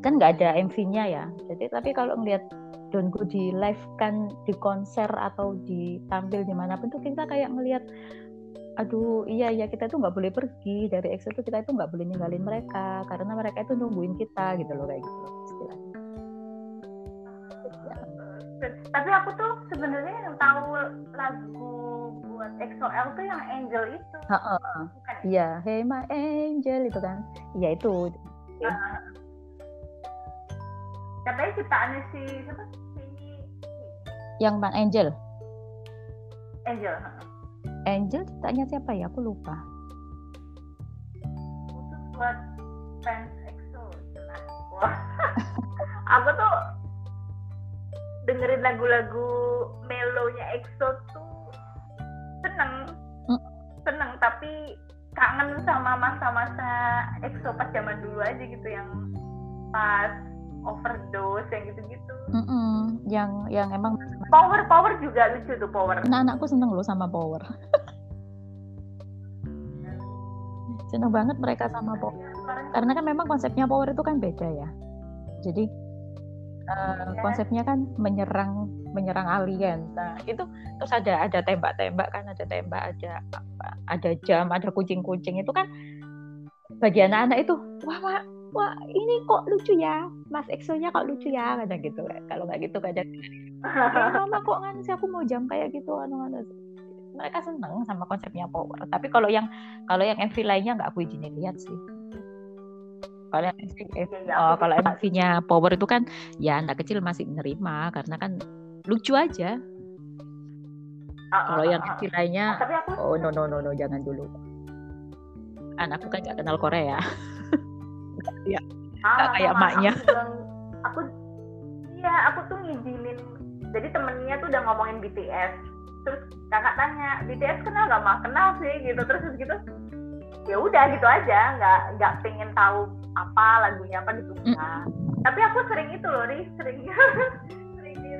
kan nggak ada MV-nya ya. Jadi tapi kalau ngelihat Don't Go di live kan di konser atau ditampil di mana pun tuh kita kayak ngelihat aduh iya iya kita tuh nggak boleh pergi dari EXO tuh kita itu nggak boleh ninggalin mereka karena mereka itu nungguin kita gitu loh kayak gitu tapi aku tuh sebenarnya yang tahu lagu buat EXO-L tuh yang Angel itu. Ha-ha. Bukan ya? Iya, Hey My Angel itu kan. Iya itu. Katanya ciptaannya si siapa? Si Yang Bang Angel. Angel. Angel tanya siapa ya? Aku lupa. khusus buat fans EXO aku tuh dengerin lagu-lagu melonya EXO tuh seneng, Hmm. seneng tapi kangen sama masa-masa EXO pas zaman dulu aja gitu yang pas overdose yang gitu-gitu. Mm-mm. Yang yang emang Power Power juga lucu tuh Power. nah, anakku seneng loh sama Power. seneng banget mereka sama Power. Karena kan memang konsepnya Power itu kan beda ya. Jadi eh, Iya. konsepnya kan menyerang menyerang alien. Nah itu terus ada ada tembak-tembak kan, ada tembak, ada apa, ada jam, ada kucing-kucing. Itu kan bagi anak-anak itu wah wah wah ini kok lucu ya, Mas Exo-nya kok lucu ya, kadang gitu. Kalau nggak gitu kadang "Eh, mama kok kan sih aku mau jam kayak gitu? Anu anu mereka seneng sama konsepnya power. Tapi kalau yang kalau yang MV lainnya nggak aku izinin lihat sih kalau Iya, iya, oh, kalau. MV-nya power itu kan ya anak kecil masih menerima karena kan lucu aja Ah, ah, kalau yang ah. MV lainnya aku oh no no no no jangan dulu anakku kan nggak kenal Korea Ah, Nggak kayak sama, emaknya. Aku, iya, aku tuh ngizinin. Jadi temennya tuh udah ngomongin BTS. Terus kakak tanya, BTS kenal gak mah? Kenal sih gitu. Terus gitu. Ya udah gitu aja, nggak nggak pengen tahu apa lagunya apa gitu. Mm. Nah, Tapi aku sering itu loh, Ri, sering sering di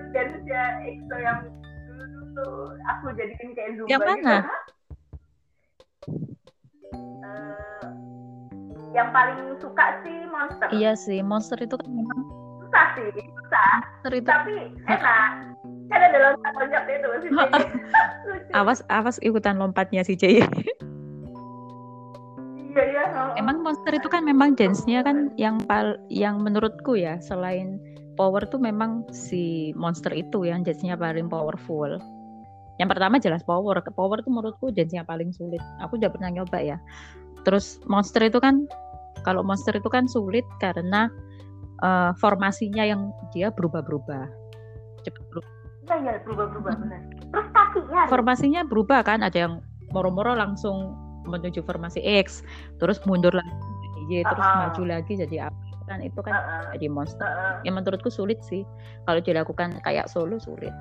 ya EXO yang dulu dulu aku jadiin kayak zumba Yang mana? gitu. Eh, yang paling suka sih monster. iya sih monster itu kan memang susah sih susah monster itu tapi enak kan ada loncat-loncat itu sih awas awas ikutan lompatnya si Jay oh. Emang monster itu kan memang dance-nya kan yang pal yang menurutku ya selain power tuh memang si monster itu yang dance-nya paling powerful. Yang pertama jelas power. Power tuh menurutku yang paling sulit. Aku udah pernah nyoba ya. Terus monster itu kan Kalau monster itu kan sulit karena uh, formasinya yang dia berubah-berubah. Cepat berubah. Iya, berubah-berubah benar. Terus kakinya. Formasinya berubah kan, ada yang moro-moro langsung menuju formasi X, terus mundur lagi jadi Y, terus uh -uh. maju lagi jadi apa kan itu kan uh -uh. jadi monster. Uh -uh. Yang menurutku sulit sih kalau dilakukan kayak solo sulit.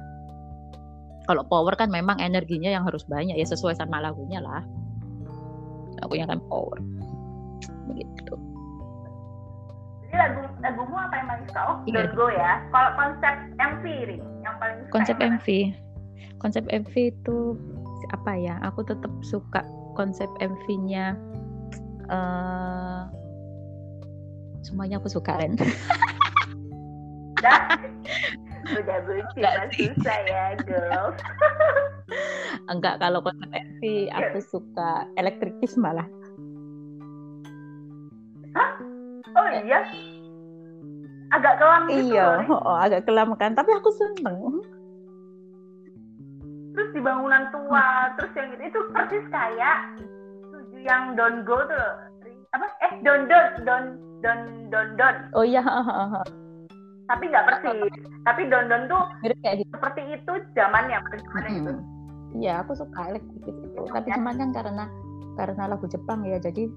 Kalau power kan memang energinya yang harus banyak ya sesuai sama lagunya lah. Lagunya kan power. Begitu. Jadi lagu lagumu apa yang paling suka? Oh, iya. Go ya. Kalau konsep MV yang paling suka Konsep MV. Konsep MV itu apa ya? Aku tetap suka konsep MV-nya uh, semuanya aku suka Ren. udah bucin susah ya girls enggak kalau konsep MV aku suka elektris malah. Hah? oh iya? Agak kelam gitu iya oh, agak kelam kan. Tapi aku seneng di bangunan tua. Terus yang gitu itu persis kayak tujuh yang don't go tuh. Apa? Eh don't don't don't don't don't don't oh iya. Tapi nggak persis. Tapi don don tuh mirip kayak gitu. seperti itu zamannya zamannya hmm. gitu iya aku suka elektrik itu tapi ya. cuman kan karena karena lagu Jepang ya jadi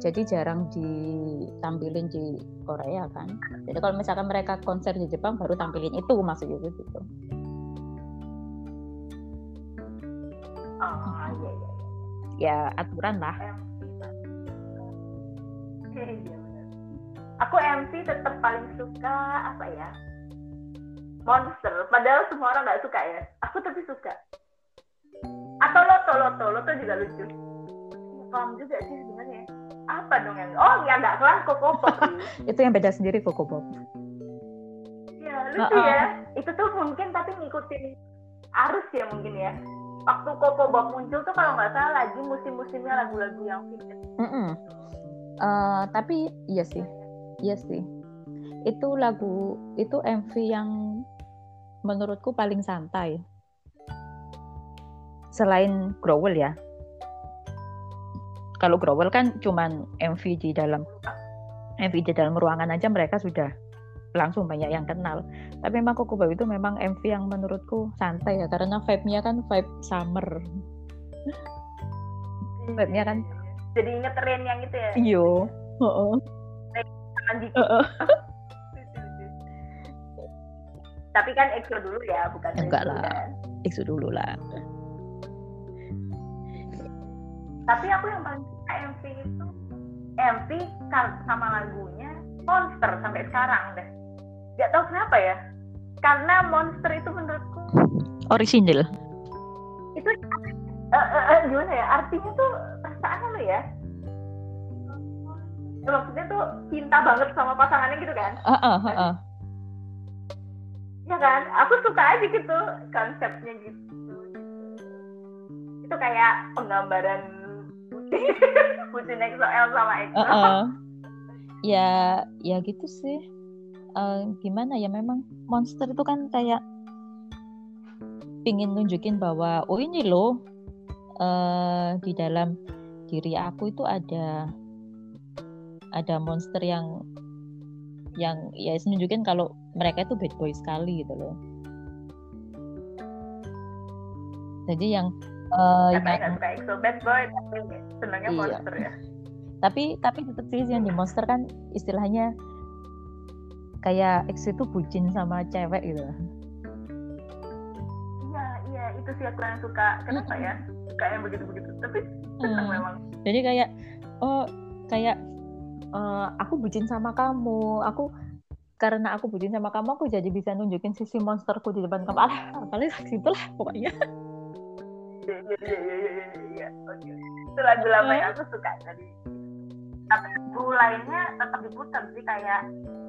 jadi jarang ditampilin di Korea kan. Jadi kalau misalkan mereka konser di Jepang baru tampilin itu maksudnya gitu oh iya iya ya aturan lah. Iya aku MC tetap paling suka apa ya monster. Padahal semua orang nggak suka ya. Aku tapi suka. Atau loto loto loto juga lucu. Kelam juga sih sebenarnya. Apa dong yang oh ya nggak kelam koko pop. Itu yang beda sendiri koko pop. Ya lucu uh -uh. ya. Itu tuh mungkin tapi ngikutin arus ya mungkin ya waktu koko pop muncul tuh kalau nggak salah lagi musim-musimnya lagu-lagu yang vintage mm -mm. Uh, tapi iya sih Iya sih. Itu lagu itu MV yang menurutku paling santai. Selain Growel ya. Kalau Growel kan cuman MV di dalam MV di dalam ruangan aja mereka sudah langsung banyak yang kenal. Tapi memang Koko itu memang MV yang menurutku santai ya karena vibe-nya kan vibe summer. vibe-nya kan jadi inget tren yang itu ya. Iya. Oh, oh dikit. Uh -uh. Tapi kan EXO dulu ya, bukan Enggak lah. Kan? EXO dulu lah. Tapi aku yang paling suka MV itu MV sama lagunya Monster sampai sekarang deh. Gak tau kenapa ya. Karena Monster itu menurutku original. Itu uh, uh, uh, gimana ya? Artinya tuh perasaan lo ya maksudnya tuh cinta banget sama pasangannya gitu kan uh, uh, uh, uh. ya kan aku suka aja gitu konsepnya gitu, itu kayak penggambaran bucin XOL sama EXO uh, uh. ya ya gitu sih uh, gimana ya memang monster itu kan kayak pingin nunjukin bahwa oh ini loh uh, di dalam diri aku itu ada ada monster yang yang ya nunjukin kalau mereka itu bad boy sekali gitu loh. Jadi yang uh, so bad boy tapi senangnya iya. monster ya. Tapi tapi tetap sih yang di monster kan istilahnya kayak X itu bucin sama cewek gitu. Iya iya itu sih aku yang suka. Kenapa ya? Suka yang begitu-begitu. Tapi senang hmm. memang. Jadi kayak oh kayak uh, aku bucin sama kamu aku karena aku bucin sama kamu aku jadi bisa nunjukin sisi monsterku di depan kamu alah apalagi gitu lah pokoknya iya iya iya iya iya iya oke itu lagu lama yang aku suka tadi tapi lagu lainnya tetap diputar sih kayak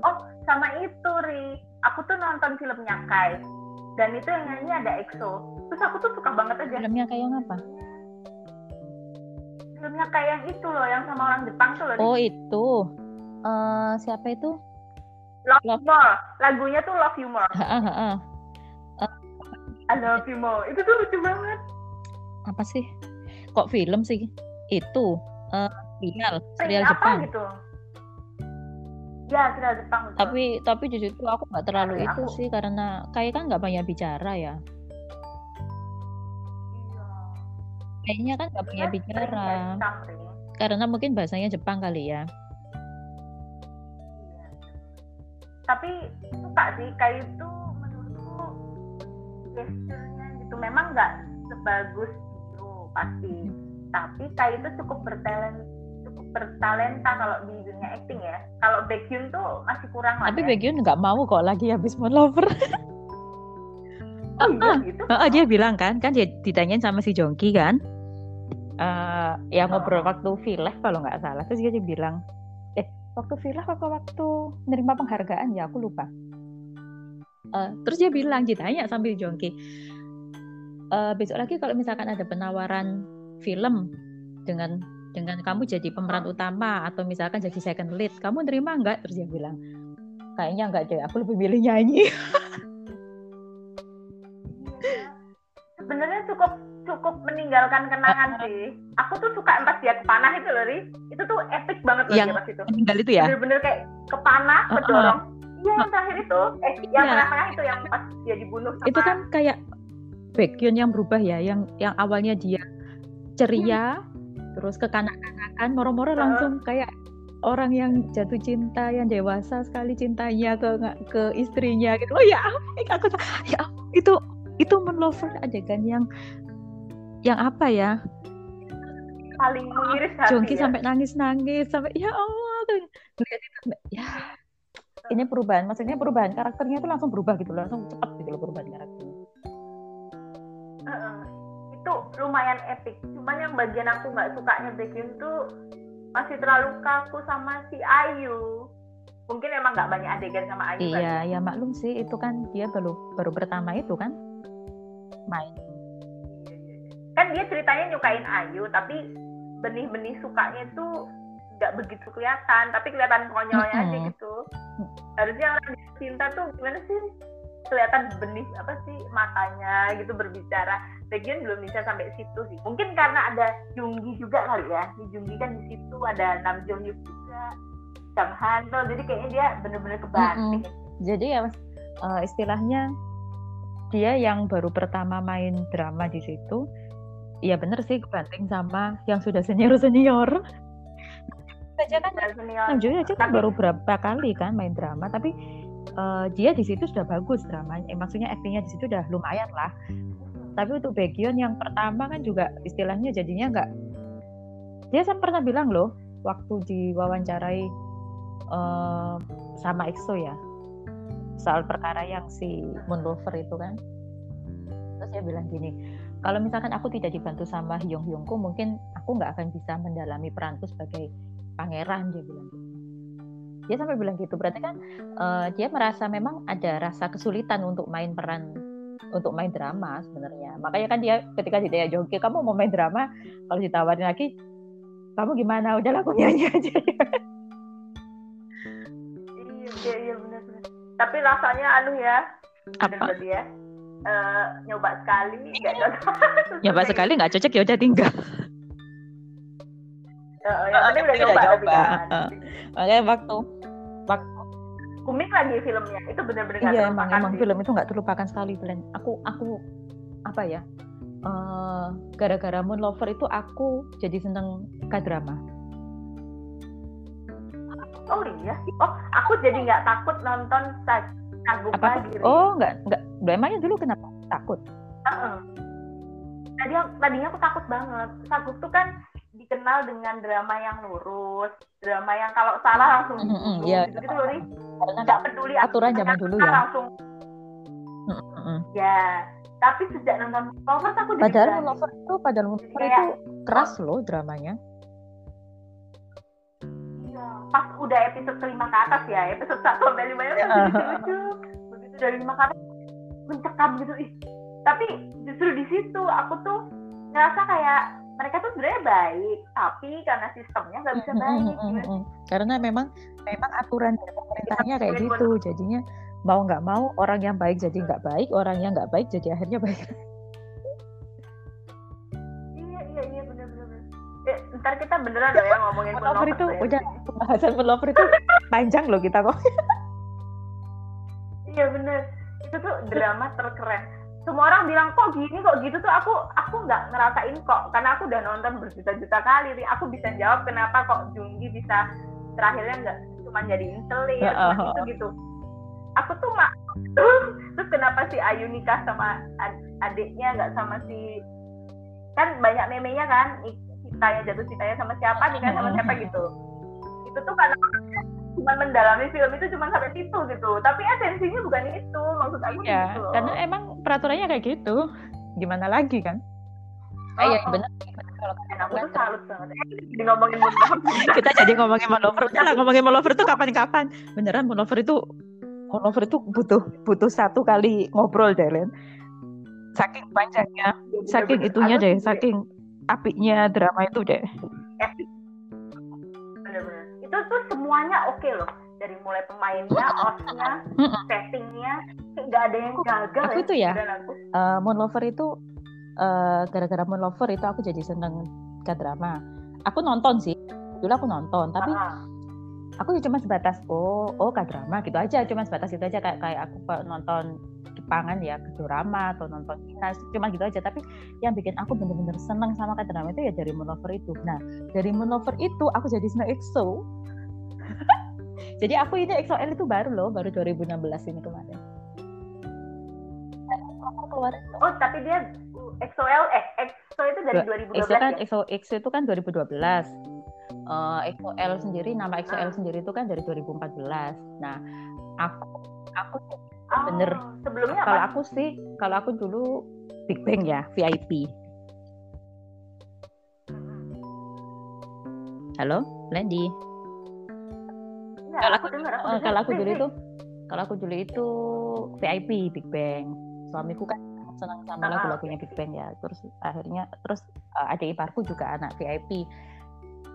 oh sama itu ri. Aku tuh nonton filmnya Kai. Dan itu yang nyanyi ada EXO. Terus aku tuh suka banget aja. Filmnya kayak yang apa? Filmnya kayak yang itu loh yang sama orang Jepang tuh loh oh itu. Uh, siapa itu? Love, love. More lagunya tuh Love You More uh, I Love You More. Itu tuh lucu banget. Apa sih? Kok film sih? Itu. Uh, serial serial Jepang. gitu ya serial Jepang betul. tapi tapi di situ aku nggak terlalu Tapi itu aku... sih karena kayak kan nggak banyak bicara ya. Iya. kayaknya kan nggak banyak bicara. karena mungkin bahasanya Jepang kali ya. Iya. tapi suka sih. Kayak itu menurutku gesturnya gitu. Memang nggak sebagus itu pasti. Tapi kayak itu cukup bertalent cukup bertalenta kalau di dunia acting ya kalau Baekhyun tuh masih kurang tapi ya. Baekhyun nggak mau kok lagi habis Moon Lover oh, iya, gitu. oh, dia bilang kan kan dia ditanyain sama si Jongki kan uh, ya ngobrol oh. waktu Vileh kalau nggak salah terus dia bilang eh waktu Vileh apa waktu menerima penghargaan ya aku lupa uh, terus dia bilang ditanya sambil Jongki uh, besok lagi kalau misalkan ada penawaran film dengan dengan kamu jadi pemeran utama atau misalkan jadi second lead kamu terima nggak? Terus dia bilang kayaknya nggak deh aku lebih milih nyanyi. Sebenarnya cukup cukup meninggalkan kenangan uh, sih. Aku tuh suka pas dia kepanah itu loh Ri. itu tuh epic banget loh yang pas itu. meninggal itu ya? Bener-bener kayak kepanah uh, kedorong. Iya yang terakhir itu. Eh yang yeah. tengah-tengah itu yang pas dia dibunuh sama... itu kan kayak background yang berubah ya yang yang awalnya dia ceria hmm terus kekanak-kanakan moro-moro langsung kayak orang yang jatuh cinta yang dewasa sekali cintanya ke ke istrinya gitu. Oh ya aku ya itu itu menlover adegan yang yang apa ya? Paling mengiris hati Jongki ya? sampai nangis-nangis sampai ya Allah ya. Ini perubahan maksudnya perubahan karakternya itu langsung berubah gitu langsung cepat gitu loh perubahan karakternya itu lumayan epic cuman yang bagian aku nggak sukanya Baekhyun tuh masih terlalu kaku sama si Ayu mungkin emang nggak banyak adegan sama Ayu iya kan? ya maklum sih itu kan dia baru baru pertama itu kan main iya, iya, iya. kan dia ceritanya nyukain Ayu tapi benih-benih sukanya itu nggak begitu kelihatan tapi kelihatan konyolnya mm -hmm. aja gitu harusnya orang cinta tuh gimana sih kelihatan benih apa sih matanya gitu berbicara. Bagian belum bisa sampai situ sih. Mungkin karena ada Junggi juga kali ya. Di Junggi kan di situ ada Nam Jong Hyuk juga. Kang Hanto jadi kayaknya dia bener-bener kebanting. Mm -hmm. jadi ya uh, istilahnya dia yang baru pertama main drama di situ Iya bener sih kebanting sama yang sudah senior senior. Aja kan Jong aja kan baru berapa kali kan main drama tapi uh, dia di situ sudah bagus dramanya, eh, maksudnya aktingnya di situ udah lumayan lah. Tapi untuk Baekhyun yang pertama kan juga istilahnya jadinya nggak. Dia saya pernah bilang loh waktu diwawancarai uh, sama EXO ya soal perkara yang si Moon Lover itu kan. Terus dia bilang gini, kalau misalkan aku tidak dibantu sama Hyung Hyungku, mungkin aku nggak akan bisa mendalami peranku sebagai pangeran dia bilang dia sampai bilang gitu. Berarti kan uh, dia merasa memang ada rasa kesulitan untuk main peran untuk main drama sebenarnya. Makanya kan dia ketika ditanya Jongki kamu mau main drama? Kalau ditawarin lagi kamu gimana? Udah laku nyanyi aja. Iya iya iya benar benar. Tapi rasanya anu ya apa? dia uh, nyoba sekali nggak cocok. nyoba sekali nggak cocok ya udah tinggal Uh, yang penting udah nyoba, nyoba. Kan. Uh, makanya waktu waktu kumik lagi filmnya itu benar-benar iya emang emang film itu nggak terlupakan sekali Glenn aku aku apa ya uh, gara-gara Moon Lover itu aku jadi seneng k drama oh iya? Oh aku jadi nggak takut nonton Saguk apa lagi oh nggak nggak. Emangnya dulu kenapa? Takut? Uh -uh. tadi tadinya aku takut banget. Saguk tuh kan dikenal dengan drama yang lurus, drama yang kalau salah langsung mm -hmm, ya, gitu, gitu loh nih. Nggak peduli aturan zaman dulu ya. Langsung. Mm -hmm. Ya, tapi sejak nonton Lovers aku jadi Padahal Lovers itu padahal Lovers itu keras loh dramanya. Iya, pas udah episode kelima ke atas ya, episode satu sampai lima ya, lucu-lucu. Begitu dari lima ke atas mencekam gitu ih. Tapi justru di situ aku tuh ngerasa kayak mereka tuh sebenarnya baik tapi karena sistemnya nggak bisa baik mm, mm, mm, karena memang memang aturan dari pemerintahnya kayak gitu. jadinya mau nggak mau orang yang baik jadi nggak baik orang yang nggak baik jadi akhirnya baik. Iya iya iya benar benar eh, ntar kita beneran loh ya ngomongin Lover itu udah pembahasan Lover itu panjang loh kita kok. Iya bener. Itu tuh drama terkeren semua orang bilang kok gini kok gitu? Tuh aku aku nggak ngerasain kok karena aku udah nonton berjuta-juta kali nih aku bisa jawab kenapa kok Junggi bisa terakhirnya nggak cuma jadi inselir uh, uh, gitu gitu aku tuh mak terus kenapa si Ayu nikah sama ad adiknya nggak sama si kan banyak memenya kan yang jatuh cintanya sama siapa nikah sama siapa gitu. Itu tuh karena cuma mendalami film itu cuma sampai situ gitu. Tapi esensinya bukan itu maksud aku ya, gitu karena emang peraturannya kayak gitu. Gimana lagi kan? Oh, iya oh. benar kalau aku tuh salut banget. Eh, jadi ngomongin kita jadi ngomongin Moonlover udah ngomongin Moonlover itu kapan-kapan. Beneran Moonlover itu Moonlover itu butuh butuh satu kali ngobrol deh Len. Saking panjangnya ya, saking itunya deh saking apiknya drama itu deh itu tuh semuanya oke okay loh dari mulai pemainnya, osnya, settingnya, nggak ada yang gagal. Aku ya, itu ya, uh, Moon Lover itu uh, gara-gara Moon Lover itu aku jadi seneng ke drama. Aku nonton sih, dulu aku nonton, tapi uh -huh. aku cuma sebatas oh oh ke drama gitu aja, cuma sebatas itu aja kayak kayak aku nonton Jepangan ya ke drama atau nonton Cina cuma gitu aja tapi yang bikin aku bener-bener seneng sama ke drama itu ya dari Moon Lover itu nah dari Moon Lover itu aku jadi seneng EXO Jadi aku ini EXO-L itu baru loh, baru 2016 ini kemarin. Keluar. Oh, tapi dia EXO-L eh EXO itu dari 2012 EXO kan, ya? EXO, EXO itu kan 2012. Uh, EXO-L sendiri nama EXO-L ah. sendiri itu kan dari 2014. Nah, aku aku oh, bener sebelumnya kalau aku sih kalau aku dulu Big Bang ya VIP. Halo, Landy kalau aku, dengar, aku kalau aku dulu itu kalau aku dulu itu VIP Big Bang. Suamiku kan senang sama ah, lagu-lagunya Big Bang ya. Terus akhirnya terus uh, adik iparku juga anak VIP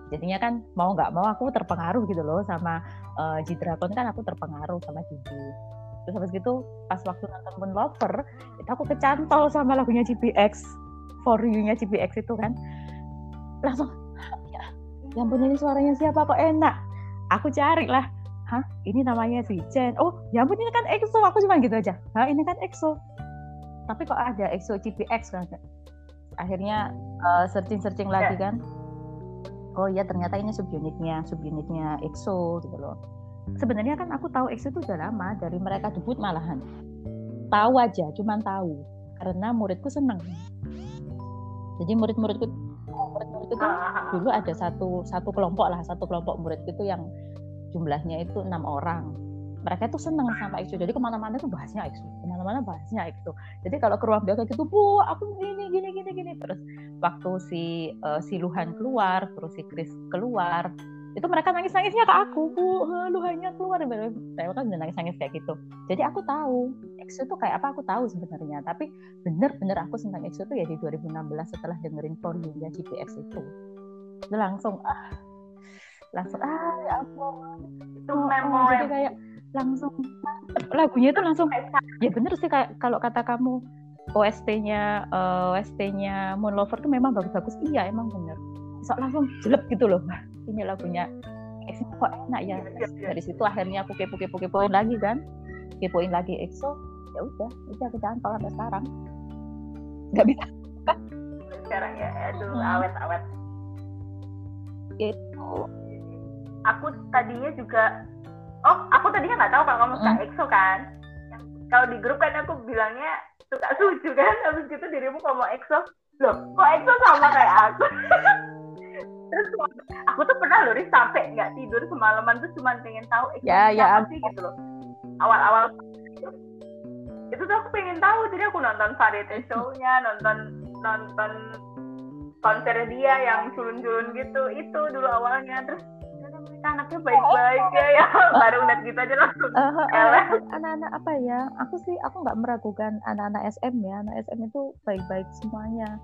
jadinya kan mau nggak mau aku terpengaruh gitu loh sama uh, G Dragon kan aku terpengaruh sama Gigi terus habis gitu pas waktu nonton Moon Lover itu aku kecantol sama lagunya GPX For You-nya GPX itu kan. Langsung ya yang punya ini suaranya siapa? Kok enak? Aku cari lah. Hah? Ini namanya si Chen. Oh ya ampun ini kan EXO. Aku cuma gitu aja. Hah ini kan EXO. Tapi kok ada EXO GPX kan akhirnya uh, eh, searching searching lagi kan. Oh ya ternyata ini subunitnya subunitnya EXO gitu loh sebenarnya kan aku tahu EXO itu udah lama dari mereka debut malahan. Tahu aja cuman tahu. Karena muridku seneng. Jadi murid-muridku murid-murid itu kan dulu ada satu satu kelompok lah satu kelompok murid itu yang jumlahnya itu enam orang. Mereka tuh seneng sama EXO jadi ke mana-mana tuh bahasnya EXO ke mana-mana bahasnya EXO jadi kalau ke ruang belajar gitu bu aku gini gini gini gini. Terus waktu si uh, si Luhan keluar terus si Chris keluar itu mereka nangis nangisnya ke aku. Bu Luhannya keluar. Saya kan udah nangis nangis kayak gitu. Jadi aku tahu EXO tuh kayak apa aku tahu sebenarnya. Tapi bener-bener aku tentang EXO tuh ya di 2016 setelah dengerin For You ya GPX itu. Itu langsung ah. Langsung ah ya ampun. Itu memori jadi kayak langsung lagunya itu langsung ya bener sih kayak kalau kata kamu OST-nya uh, eh, OST-nya Moon Lover tuh memang bagus-bagus. Iya emang bener. So, langsung jelek gitu loh ini lagunya EXO kok enak ya? Iya, iya. dari situ akhirnya aku kepo-kepo kepoin lagi kan. Kepoin lagi EXO ya udah udah aku jangan sampai sekarang. Nggak bisa. Sekarang ya aduh hmm. awet awet. Itu aku tadinya juga oh aku tadinya nggak tahu kalau kamu suka. EXO kan. Kalau di grup kan aku bilangnya suka suju kan. Habis gitu dirimu ngomong EXO loh kok EXO sama kayak aku terus aku tuh pernah loh sampai nggak tidur semalaman tuh cuma pengen tahu EXO ya, ya, sih gitu loh. Awal-awal itu tuh aku pengen tahu jadi aku nonton variety show-nya nonton nonton konser dia yang culun-culun gitu itu dulu awalnya. Terus anaknya baik-baik ya ya. Baru ngeliat gitu aja langsung. Uh, uh, anak-anak apa ya? Aku sih aku nggak meragukan anak-anak SM ya. Anak SM itu baik-baik semuanya.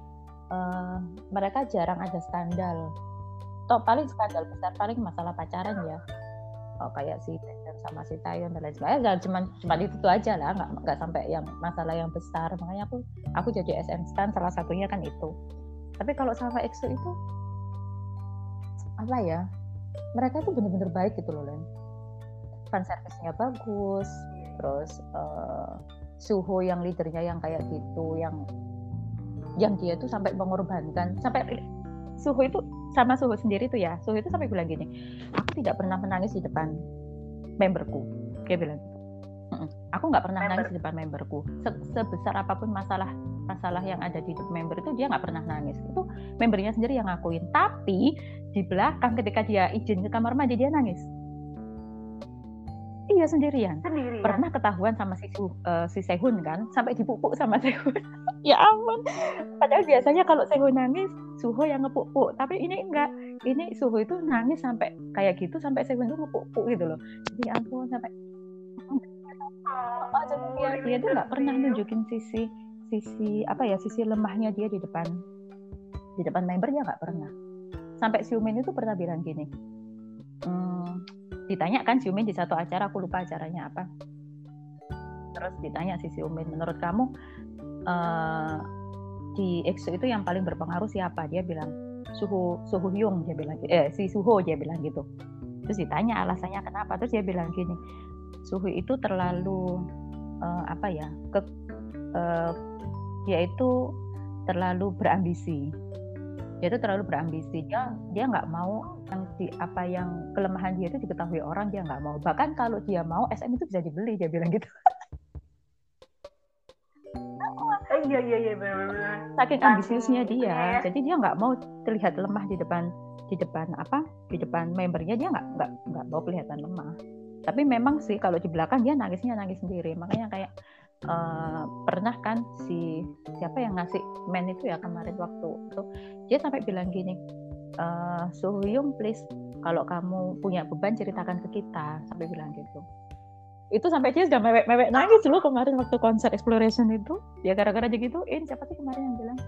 Uh, mereka jarang ada skandal toh paling skandal besar paling masalah pacaran ya. Oh, kayak si Taylor sama si Taeyeon dan lain sebagainya. Cuma cuma itu tuh aja lah. Nggak nggak sampai yang masalah yang besar. Makanya aku aku jadi SM stan salah satunya kan itu. Tapi kalau sama EXO itu apa ya mereka itu bener-bener baik gitu loh Len. Fan service-nya bagus terus uh, suhu yang leadernya yang kayak gitu yang yang dia tuh sampai mengorbankan. Sampai suhu itu sama suhu sendiri tuh ya. Suhu itu sampai bilang gini aku tidak pernah menangis di depan memberku. Dia bilang aku nggak pernah Member. nangis di depan memberku. Se sebesar apa pun masalah masalah yang ada di member itu dia nggak pernah nangis. Itu membernya sendiri yang ngakuin. Tapi di belakang ketika dia izin ke kamar mandi dia nangis Iya sendirian. Sendirian. Pernah ketahuan sama si uh, si Sehun kan, sampai dipupuk sama Sehun. ya ampun. Padahal biasanya kalau Sehun nangis, Suho yang ngepupuk. Tapi ini enggak. Ini Suho itu nangis sampai kayak gitu sampai Sehun itu ngepupuk gitu loh. Jadi ya ampun sampai oh, jadi dia dia tuh nggak pernah nunjukin sisi sisi apa ya sisi lemahnya dia di depan di depan membernya nggak pernah sampai si Umin itu pernah bilang gini ditanya kan si Umin di satu acara aku lupa acaranya apa. Terus ditanya si Umin menurut kamu uh, di EXO itu yang paling berpengaruh siapa? Dia bilang suhu suhu Hyung dia bilang eh si Suho dia bilang gitu. Terus ditanya alasannya kenapa. Terus dia bilang gini suhu itu terlalu uh, apa ya ke uh, dia itu terlalu berambisi dia itu terlalu berambisi. Dia dia nggak mau yang di apa yang kelemahan dia itu diketahui orang dia nggak mau. Bahkan kalau dia mau SM itu bisa dibeli dia bilang gitu. Eh, iya iya iya benar saking ambisiusnya dia. jadi dia nggak mau terlihat lemah di depan di depan apa di depan membernya. Dia nggak nggak nggak mau kelihatan lemah. Tapi memang sih kalau di belakang dia nangisnya nangis sendiri. Makanya kayak uh, pernah kan si siapa yang ngasih men itu ya kemarin waktu itu dia sampai bilang gini uh, Suhyung please kalau kamu punya beban ceritakan ke kita sampai bilang gitu. Itu sampai dia sudah mewek-mewek nangis loh kemarin waktu konser exploration itu. Ya gara-gara gituin siapa sih kemarin yang bilang?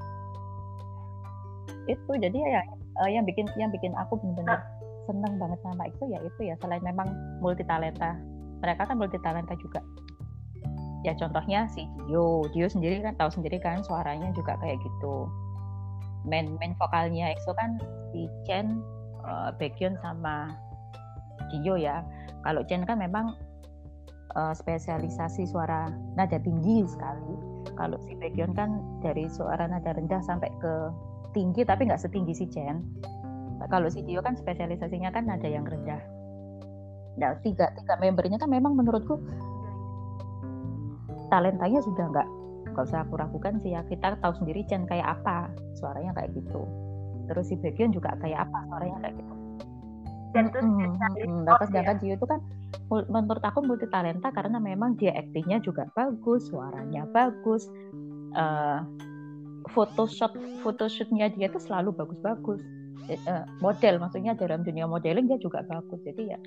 Itu jadi ya uh, yang bikin yang bikin aku benar-benar seneng banget sama itu ya itu ya selain memang multi talenta. Mereka kan multi talenta juga ya contohnya si Dio Dio sendiri kan tahu sendiri kan suaranya juga kayak gitu. Main main vokalnya EXO kan si Chen uh, Baekhyun sama Dio ya. Kalau Chen kan memang uh, spesialisasi suara nada tinggi sekali. Kalau si Baekhyun kan dari suara nada rendah sampai ke tinggi tapi nggak setinggi si Chen. Kalau si Dio kan spesialisasinya kan nada yang rendah. Nah tiga tiga membernya kan memang menurutku talentanya sudah nggak nggak usah aku ragukan sih ya. Kita tahu sendiri Chen kayak apa suaranya kayak gitu. Terus si Baekhyun juga kayak apa suaranya kayak gitu. Dan terus mm, mm, mm, sedangkan itu kan menurut aku multi talenta karena memang dia aktingnya juga bagus suaranya bagus uh, photoshoot photoshootnya dia itu selalu bagus-bagus. Uh, model maksudnya dalam dunia modeling dia juga bagus. Jadi ya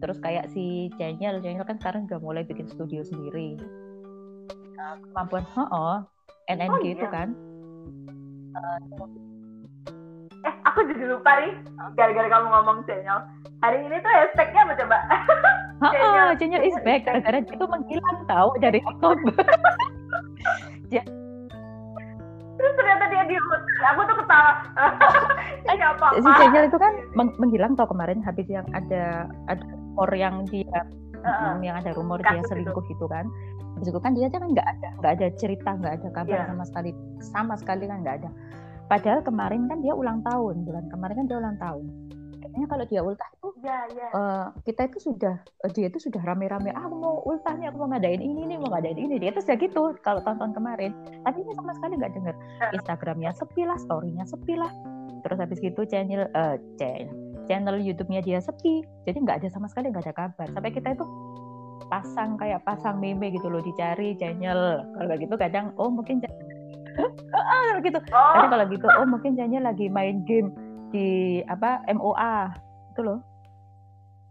terus kayak si Daniel Daniel kan sekarang udah mulai bikin studio sendiri nah, kemampuan oh, oh NNG oh, iya. itu kan uh, eh aku jadi lupa nih gara-gara kamu ngomong Daniel hari ini tuh hashtagnya apa coba Oh, Daniel is back gara-gara itu menghilang tahu dari Oktober. ya. Terus ternyata dia di aku tuh ketawa. Ini apa, -apa. Si Daniel itu kan menghilang tau kemarin habis yang ada ada rumor yang dia uh, yang ada rumor dia selingkuh gitu. kan. Habis itu kan dia kan nggak ada nggak ada cerita nggak ada kabar yeah. sama sekali sama sekali kan nggak ada. Padahal kemarin kan dia ulang tahun bulan kemarin kan dia ulang tahun. Katanya kalau dia ultah itu yeah, yeah. Uh, kita itu sudah uh, dia itu sudah rame-rame ah mau ultah nih aku mau ngadain ini nih mau ngadain ini. Dia itu sudah gitu kalau tahun-tahun kemarin. Tapi ini sama sekali nggak dengar Instagramnya sepi lah storynya sepi lah. Terus habis gitu channel uh, channel channel YouTube-nya dia sepi. Jadi nggak ada sama sekali nggak ada kabar. Sampai kita itu pasang kayak pasang meme gitu loh dicari channel. Kalau gitu kadang oh mungkin ah gitu. Kadang kalau gitu oh mungkin channel lagi main game di apa MOA itu loh.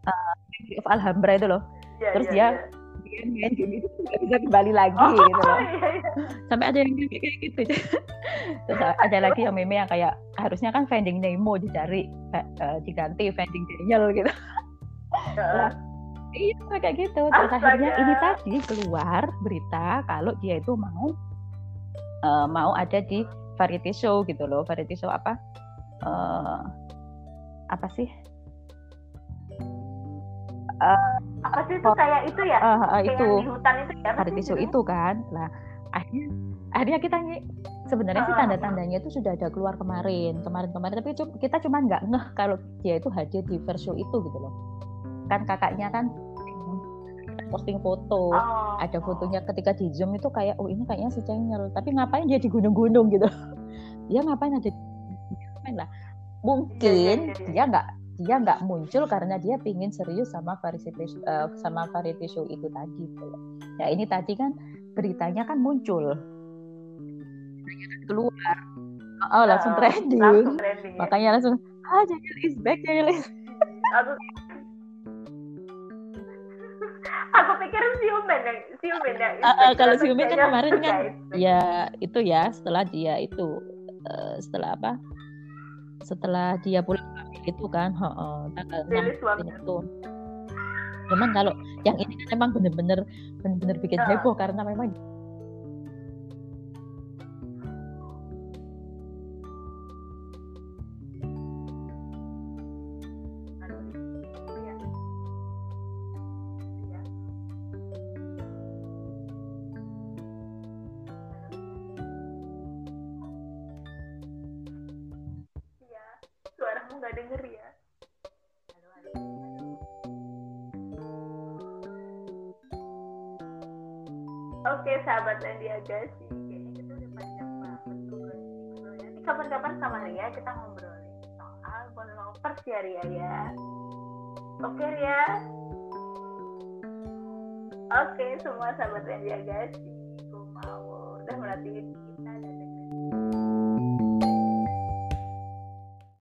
Uh, of Alhambra itu loh. Yeah, terus yeah, dia yeah main game itu nggak bisa kembali lagi oh, gitu loh. Iya, iya. Sampai ada yang kayak gitu. Terus ada lagi yang meme yang kayak harusnya kan vending Nemo dicari uh, diganti vending Daniel gitu. Uh. iya kayak gitu. Terus Astaga. akhirnya ini tadi keluar berita kalau dia itu mau uh, mau ada di variety show gitu loh. Variety show apa? Uh, apa sih uh, apa sih itu? Kayak itu ya? Uh, uh, kayak itu. di hutan itu ya hari tisu itu kan? Lah akhirnya akhirnya kita sebenarnya uh, sih tanda-tandanya itu sudah ada keluar kemarin kemarin-kemarin. Tapi kita cuma nggak ngeh kalau dia itu hadir di versi itu gitu loh. Kan kakaknya kan posting foto oh. ada fotonya ketika di zoom itu kayak oh ini kayaknya si Cengel tapi ngapain dia di gunung-gunung gitu? Dia ngapain ada ngapain lah? Mungkin dia nggak dia nggak muncul karena dia pingin serius sama variety uh, sama variety show itu tadi gitu. ya ini tadi kan beritanya kan muncul. Keluar. Oh langsung trending, langsung trending. ya. makanya langsung ah Jengel is back Jengel is aku aku pikir siumen yang siumen yang uh, uh, kalau siumen kan kemarin kan ya itu ya setelah dia itu uh, setelah apa setelah dia pulang itu kan oh, tanggal enam itu. Cuman kalau yang ini kan memang bener-bener bener-bener bikin heboh karena memang Landiaga sih kayaknya kita udah panjang banget tuh nanti kapan-kapan sama Ria kita ngobrolin soal Bon Lovers ya Ria ya. Oke Ria? Oke semua sahabat Landiaga sih aku mau udah merhatiin